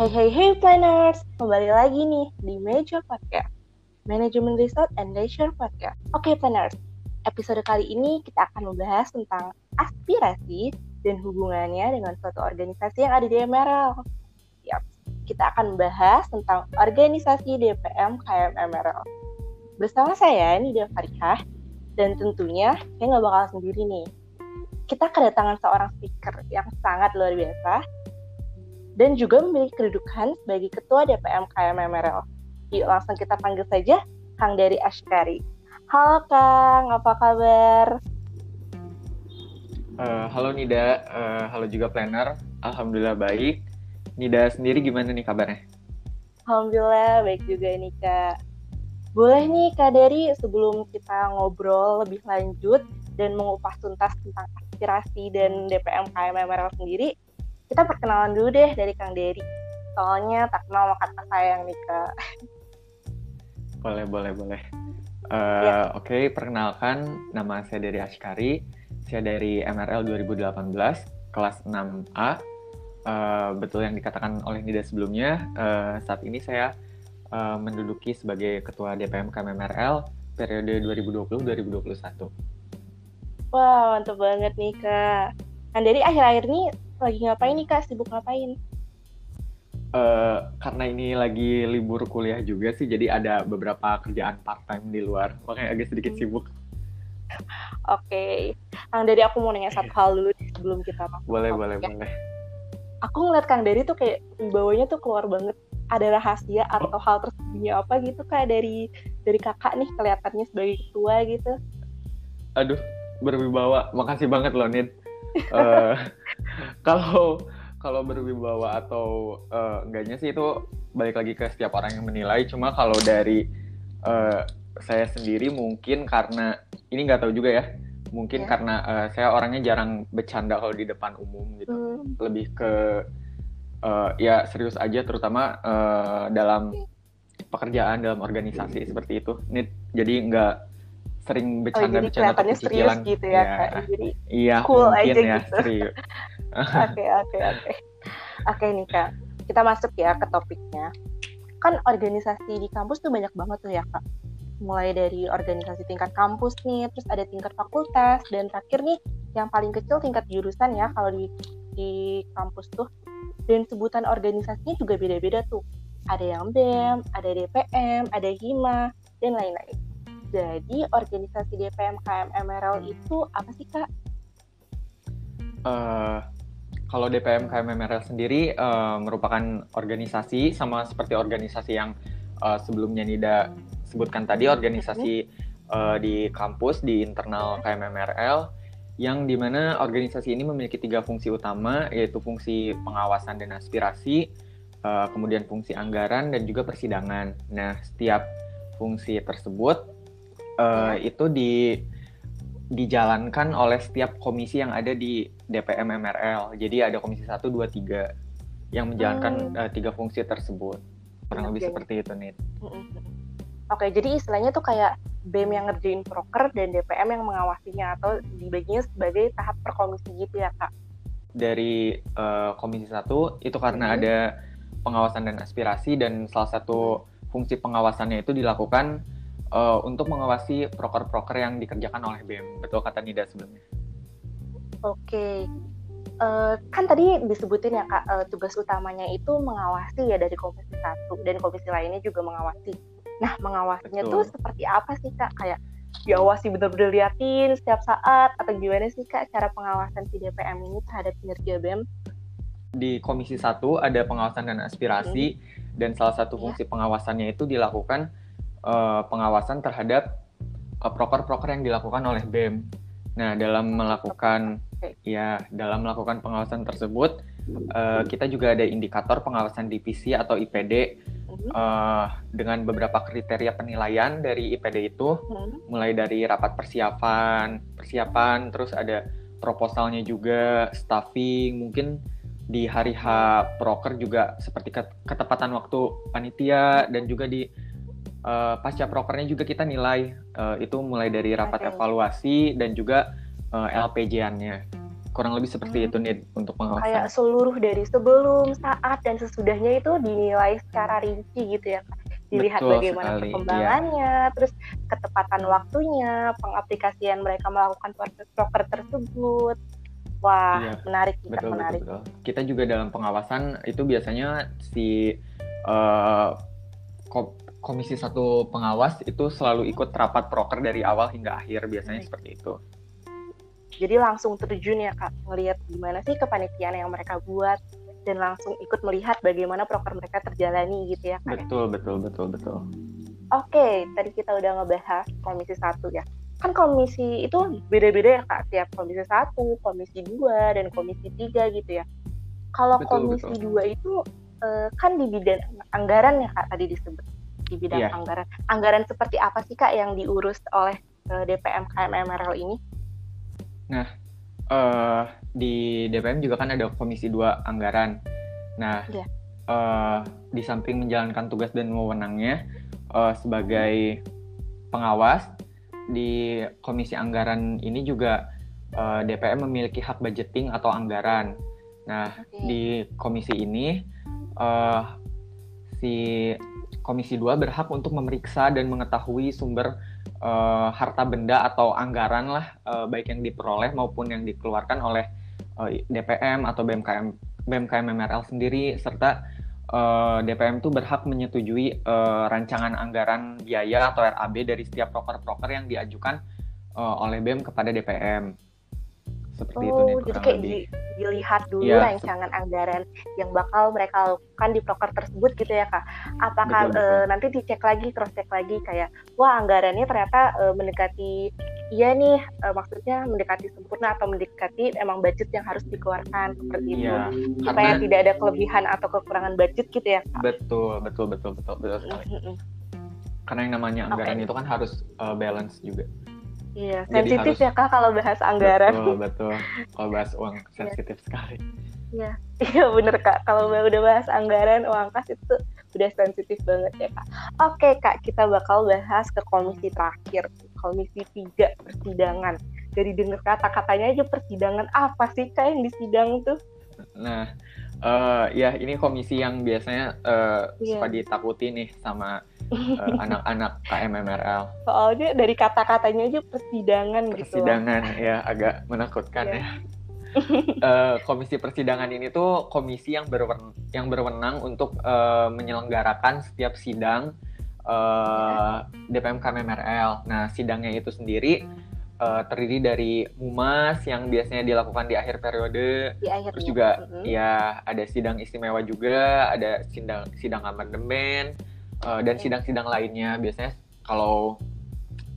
Hey hey hey planners, kembali lagi nih di Major Podcast, Management Resort and Leisure Podcast. Oke planners, episode kali ini kita akan membahas tentang aspirasi dan hubungannya dengan suatu organisasi yang ada di MRL. Yap, kita akan membahas tentang organisasi DPM KM MRL. Bersama saya Nida Farihah, dan tentunya saya nggak bakal sendiri nih. Kita kedatangan seorang speaker yang sangat luar biasa, dan juga memiliki kedudukan sebagai Ketua DPM KMMRL. Yuk langsung kita panggil saja Kang Dari Ashkari. Halo Kang, apa kabar? Uh, halo Nida, uh, halo juga planner. Alhamdulillah baik. Nida sendiri gimana nih kabarnya? Alhamdulillah baik juga nih Kak. Boleh nih Kak Dari sebelum kita ngobrol lebih lanjut dan mengupas tuntas tentang aspirasi dan DPM KMMRL sendiri, kita perkenalan dulu deh dari Kang Dery. Soalnya tak kenal maka tak sayang nih Kak. Boleh, boleh, boleh. Uh, ya. Oke, okay, perkenalkan nama saya dari Ashkari. Saya dari MRL 2018, kelas 6A. Uh, eh, betul yang dikatakan oleh Nida sebelumnya, uh, saat ini saya uh, menduduki sebagai Ketua DPM KMRL periode 2020-2021. Wah, mantap banget nih Kak. Kang Dery akhir-akhir ini lagi ngapain nih kak? Sibuk ngapain? Uh, karena ini lagi libur kuliah juga sih jadi ada beberapa kerjaan part time di luar. Makanya agak sedikit hmm. sibuk. Oke. Okay. Kang Dedi aku mau nanya satu hal dulu sebelum kita masuk boleh boleh ya. boleh. Aku ngeliat Kang Dedi tuh kayak wibawanya tuh keluar banget. Ada rahasia atau oh. hal tersembunyi apa gitu kayak dari dari kakak nih kelihatannya sebagai ketua gitu? Aduh berwibawa. Makasih banget loh Nid. Uh, kalau kalau berwibawa atau uh, enggaknya sih itu balik lagi ke setiap orang yang menilai cuma kalau dari uh, saya sendiri mungkin karena ini nggak tahu juga ya mungkin ya. karena uh, saya orangnya jarang bercanda kalau di depan umum gitu hmm. lebih ke uh, ya serius aja terutama uh, dalam pekerjaan dalam organisasi seperti itu ini jadi nggak sering bercanda-bercanda oh, atau serius gitu ya, ya. Kak. Jadi iya, cool aja ya, gitu. Oke, oke, oke. Oke nih Kak, kita masuk ya ke topiknya. Kan organisasi di kampus tuh banyak banget tuh ya Kak. Mulai dari organisasi tingkat kampus nih, terus ada tingkat fakultas, dan terakhir nih yang paling kecil tingkat jurusan ya kalau di, di kampus tuh. Dan sebutan organisasinya juga beda-beda tuh. Ada yang BEM, ada DPM, ada HIMA, dan lain-lain jadi organisasi DPM KM Emerald hmm. itu apa sih kak? Uh, kalau DPM KM Emerald sendiri uh, merupakan organisasi sama seperti organisasi yang uh, sebelumnya Nida sebutkan tadi organisasi uh, di kampus di internal KM MRL yang di mana organisasi ini memiliki tiga fungsi utama yaitu fungsi pengawasan dan aspirasi, uh, kemudian fungsi anggaran dan juga persidangan. Nah setiap fungsi tersebut uh, itu di dijalankan oleh setiap komisi yang ada di DPM MRL. Jadi ada komisi 1, 2, 3 yang menjalankan hmm. uh, tiga fungsi tersebut. Kurang okay. lebih seperti itu, nih. Oke, okay, jadi istilahnya tuh kayak BEM yang ngerjain proker dan DPM yang mengawasinya atau dibaginya sebagai tahap per komisi gitu ya, Kak? Dari uh, komisi 1 itu karena hmm. ada pengawasan dan aspirasi dan salah satu fungsi pengawasannya itu dilakukan uh, untuk mengawasi proker-proker yang dikerjakan oleh BEM. Betul kata Nida sebelumnya. Oke. Uh, kan tadi disebutin ya Kak, uh, tugas utamanya itu mengawasi ya dari komisi satu dan komisi lainnya juga mengawasi. Nah, mengawasinya Betul. tuh seperti apa sih Kak? Kayak diawasi bener-bener liatin setiap saat atau gimana sih Kak cara pengawasan si DPM ini terhadap kinerja BEM? Di komisi satu ada pengawasan dan aspirasi hmm. dan salah satu iya. fungsi ya. pengawasannya itu dilakukan uh, pengawasan terhadap uh, proker-proker yang dilakukan oleh BEM. Nah, dalam melakukan ya dalam melakukan pengawasan tersebut uh, kita juga ada indikator pengawasan divisi atau IPD uh, dengan beberapa kriteria penilaian dari IPD itu, hmm. mulai dari rapat persiapan, persiapan, terus ada proposalnya juga, staffing, mungkin di hari H proker juga seperti ketepatan waktu panitia dan juga di uh, pasca prokernya juga kita nilai uh, itu mulai dari rapat okay. evaluasi dan juga uh, LPJ-annya. kurang lebih seperti hmm. itu nih untuk pengawasan. Kayak seluruh dari sebelum, saat dan sesudahnya itu dinilai secara rinci gitu ya. Dilihat Betul bagaimana sekali. perkembangannya, ya. terus ketepatan waktunya, pengaplikasian mereka melakukan proker tersebut. Wah, iya. menarik kita betul, menarik. Betul, betul. Kita juga dalam pengawasan itu biasanya si uh, komisi satu pengawas itu selalu ikut rapat proker dari awal hingga akhir biasanya seperti itu. Jadi langsung terjun ya kak ngelihat gimana sih kepanitiaan yang mereka buat dan langsung ikut melihat bagaimana proker mereka terjalani gitu ya kak betul betul betul betul. Oke tadi kita udah ngebahas komisi satu ya. Kan komisi itu beda-beda ya kak. Tiap komisi satu komisi dua dan komisi tiga gitu ya. Kalau komisi betul. dua itu eh, kan di bidang anggaran ya kak tadi disebut di bidang yeah. anggaran anggaran seperti apa sih kak yang diurus oleh eh, DPM KMMRL ini Nah, uh, di DPM juga kan ada Komisi 2 Anggaran. Nah, yeah. Iya. uh, di samping menjalankan tugas dan wewenangnya uh, sebagai pengawas, di Komisi Anggaran ini juga uh, DPM memiliki hak budgeting atau anggaran. Nah, okay. di komisi ini uh, si Komisi 2 berhak untuk memeriksa dan mengetahui sumber uh, harta benda atau anggaran lah uh, baik yang diperoleh maupun yang dikeluarkan oleh uh, eh, DPM atau BMKM BMKM MRL sendiri serta uh, DPM itu berhak menyetujui uh, rancangan anggaran biaya atau RAB dari setiap proker-proker yang diajukan uh, oleh BEM kepada DPM seperti oh, itu nih jadi kayak lebih. Di, dilihat dulu ya, rancangan anggaran yang bakal mereka lakukan di proker tersebut gitu ya kak apakah betul, betul. Uh, nanti dicek lagi cross check lagi kayak wah anggarannya ternyata uh, mendekati iya nih uh, maksudnya mendekati sempurna atau mendekati emang budget yang harus dikeluarkan seperti itu ya, supaya karena... tidak ada kelebihan atau kekurangan budget gitu ya kak betul betul betul betul betul sekali mm -hmm. karena yang namanya anggaran okay. itu kan harus uh, balance juga Iya, sensitif harus, ya kak kalau bahas anggaran. Betul, betul. Kalau bahas uang iya. sensitif yeah. sekali. Iya, iya bener kak. Kalau udah bahas anggaran, uang kas itu udah sensitif banget ya kak. Oke kak, kita bakal bahas ke komisi terakhir, komisi tiga persidangan. Dari dengar kata-katanya aja persidangan apa sih kak yang disidang tuh? Nah, uh, ya ini komisi yang biasanya uh, yeah. suka ditakuti nih sama uh, anak-anak KMMRL. Soalnya dari kata-katanya aja persidangan, persidangan gitu. Persidangan ya agak menakutkan yeah. ya. uh, komisi persidangan ini tuh komisi yang berwenang, yang berwenang untuk uh, menyelenggarakan setiap sidang uh, DPM KMMRL. Nah, sidangnya itu sendiri uh, terdiri dari mumas yang biasanya dilakukan di akhir periode. Di akhir Terus juga mm-hmm. ya ada sidang istimewa juga, ada sidang sidang amandemen uh, dan sidang-sidang lainnya biasanya kalau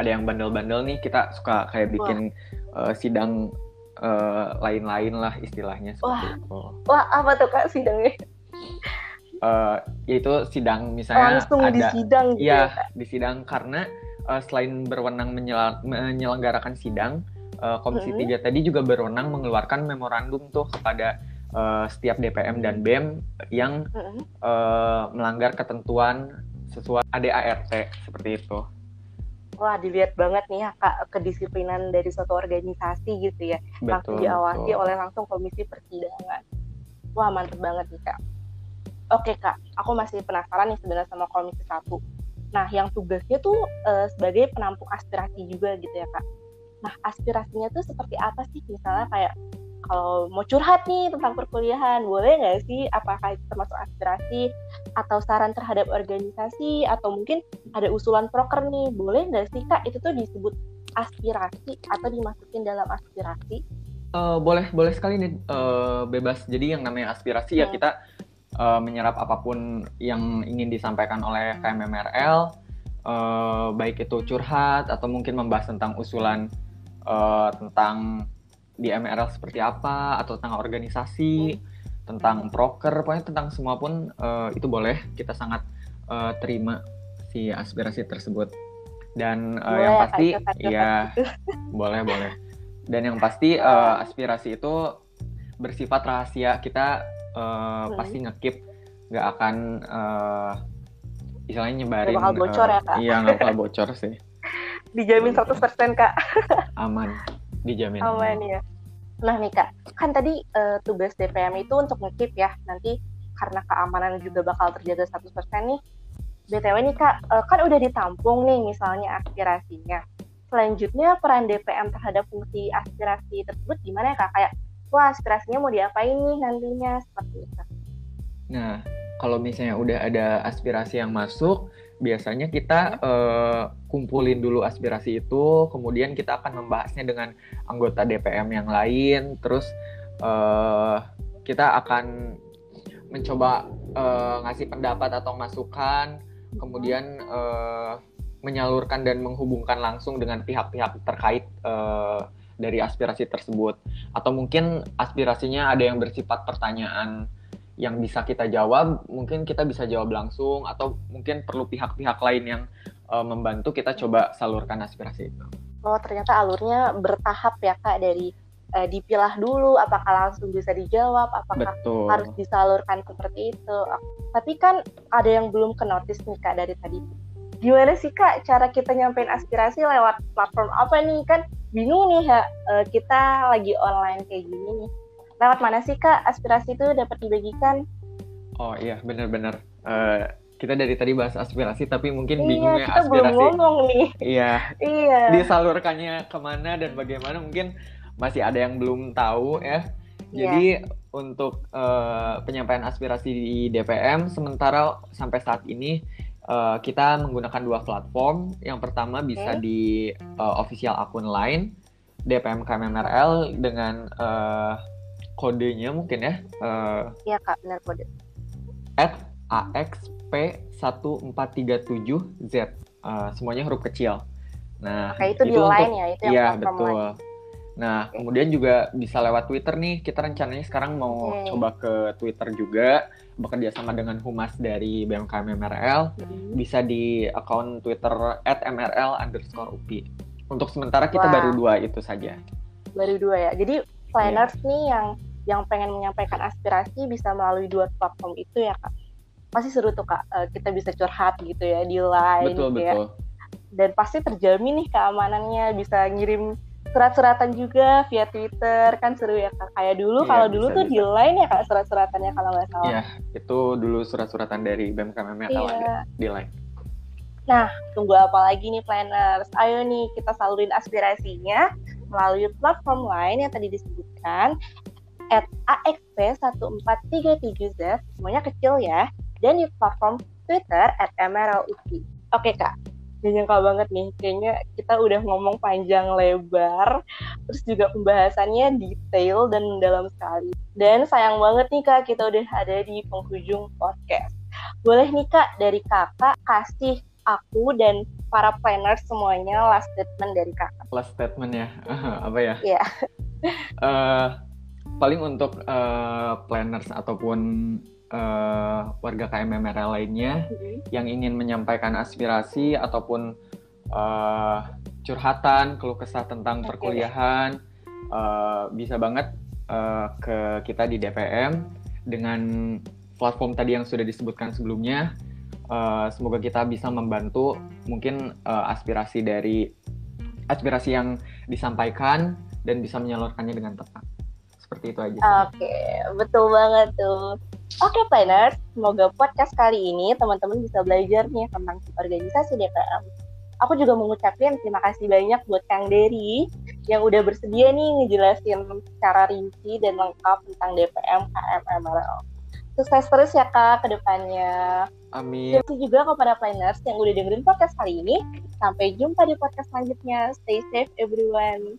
ada yang bandel-bandel nih kita suka kayak bikin uh, sidang uh, lain-lain lah istilahnya seperti Wah. itu. Wah apa tuh kak sidangnya? Uh, yaitu sidang misalnya langsung ada, di sidang gitu iya, ya, di sidang karena uh, selain berwenang menyel menyelenggarakan sidang uh, komisi mm -hmm. tiga tadi juga berwenang mengeluarkan memorandum tuh kepada uh, setiap DPM dan BEM yang mm -hmm. uh, melanggar ketentuan sesuai ADART seperti itu. Wah, dilihat banget nih ya Kak kedisiplinan dari suatu organisasi gitu ya. Betul, langsung diawasi betul. oleh langsung komisi persidangan. Wah, mantep banget nih Kak. Oke Kak, aku masih penasaran nih sebenarnya sama komisi satu. Nah, yang tugasnya tuh uh, sebagai penampung aspirasi juga gitu ya Kak. Nah, aspirasinya tuh seperti apa sih? Misalnya kayak kalau mau curhat nih tentang perkuliahan, boleh nggak sih? Apakah itu termasuk aspirasi atau saran terhadap organisasi atau mungkin ada usulan proker nih, boleh nggak sih kak? Itu tuh disebut aspirasi atau dimasukin dalam aspirasi? Uh, boleh, boleh sekali nih uh, bebas. Jadi yang namanya aspirasi hmm. ya kita uh, menyerap apa pun yang ingin disampaikan oleh KMMRL, uh, baik itu curhat atau mungkin membahas tentang usulan uh, tentang di MRL seperti apa atau tentang organisasi, hmm. tentang proker, pokoknya tentang semua pun uh, itu boleh kita sangat uh, terima si aspirasi tersebut. Dan uh, yang pasti ya boleh boleh. Dan yang pasti uh, aspirasi itu bersifat rahasia kita uh, hmm. pasti ngekip nggak akan uh, istilahnya nyebarin. Gak bakal bocor uh, ya kak? Iya nggak bakal bocor sih. Dijamin 100% kak. Aman dijamin aman ya Nah nih kak, kan tadi uh, tugas DPM itu untuk ngekip ya, nanti karena keamanan juga bakal terjaga 100% nih. BTW nih kak, uh, kan udah ditampung nih misalnya aspirasinya. Selanjutnya peran DPM terhadap fungsi aspirasi tersebut gimana ya kak? Kayak, wah aspirasinya mau diapain nih nantinya, seperti itu. Nah, kalau misalnya udah ada aspirasi yang masuk, biasanya kita uh, kumpulin dulu aspirasi itu, kemudian kita akan membahasnya dengan anggota DPM yang lain, terus uh, kita akan mencoba uh, ngasih pendapat atau masukan, kemudian uh, menyalurkan dan menghubungkan langsung dengan pihak-pihak terkait uh, dari aspirasi tersebut, atau mungkin aspirasinya ada yang bersifat pertanyaan yang bisa kita jawab mungkin kita bisa jawab langsung atau mungkin perlu pihak-pihak lain yang uh, membantu kita coba salurkan aspirasi itu. Oh ternyata alurnya bertahap ya kak dari uh, dipilah dulu apakah langsung bisa dijawab apakah Betul. harus disalurkan seperti itu. Tapi kan ada yang belum ke notice nih kak dari tadi. Gimana sih kak cara kita nyampein aspirasi lewat platform apa nih kan bingung nih ya uh, kita lagi online kayak gini nih lewat mana sih kak aspirasi itu dapat dibagikan? Oh iya benar-benar. Uh, kita dari tadi bahas aspirasi tapi mungkin iya, bingung ya kita aspirasi. Belum ngomong nih. Iya. iya. Disalurkannya ke mana dan bagaimana mungkin masih ada yang belum tahu ya. Iya. Jadi untuk uh, penyampaian aspirasi di DPM sementara sampai saat ini uh, kita menggunakan dua platform. Yang pertama bisa okay. di uh, official akun lain DPM KMMRL dengan uh, kodenya mungkin ya. Uh, iya kak, benar kode. At AXP1437Z. Uh, semuanya huruf kecil. Nah, kayak itu, itu di untuk, line ya, itu yang Iya, betul. Line. Nah, okay. kemudian juga bisa lewat Twitter nih. Kita rencananya sekarang mau okay. coba ke Twitter juga, bekerja sama dengan humas dari BMKM MRL. Hmm. Bisa di akun Twitter @mrl underscore upi. Untuk sementara kita Wah. baru dua itu saja. Baru dua ya. Jadi planners yeah. nih yang yang pengen menyampaikan aspirasi bisa melalui dua platform itu ya kak pasti seru tuh kak. Uh, kita bisa curhat gitu ya di line betul, gitu ya. betul. dan pasti terjamin nih keamanannya bisa ngirim surat-suratan juga via Twitter. Kan seru ya kak. Kayak dulu iya, kalau dulu tuh bisa. di line ya kak surat-suratannya kalau nggak salah. Iya itu dulu surat-suratan dari BMKM iya. ada di line. Nah, tunggu apa lagi nih planners? Ayo nih kita salurin aspirasinya melalui platform lain yang tadi disebutkan. At AXP1437Z, semuanya kecil ya, dan di platform Twitter at MRLUP. Oke kak, gak nyangka banget nih, kayaknya kita udah ngomong panjang lebar, terus juga pembahasannya detail dan mendalam sekali. Dan sayang banget nih kak, kita udah ada di penghujung podcast. Boleh nih kak, dari kakak kasih aku dan para planner semuanya last statement dari kakak. Last statement ya, apa ya? Iya. Yeah. uh, paling untuk uh, planners ataupun uh, warga KMMRL lainnya mm-hmm. yang ingin menyampaikan aspirasi ataupun uh, curhatan, keluh kesah tentang okay. perkuliahan, uh, bisa banget uh, ke kita di DPM dengan platform tadi yang sudah disebutkan sebelumnya. Uh, semoga kita bisa membantu mungkin uh, aspirasi dari aspirasi yang disampaikan dan bisa menyalurkannya dengan tepat seperti itu aja. Oke, okay, betul banget tuh. Oke okay, planners, semoga podcast kali ini teman-teman bisa belajar nih tentang organisasi DPM. Aku juga mengucapkan terima kasih banyak buat Kang Dery yang udah bersedia nih ngejelasin secara rinci dan lengkap tentang DPM KM MRL. Sukses terus ya Kak ke depannya. Amin. Terima kasih juga kepada planners yang udah dengerin podcast kali ini. Sampai jumpa di podcast selanjutnya. Stay safe everyone.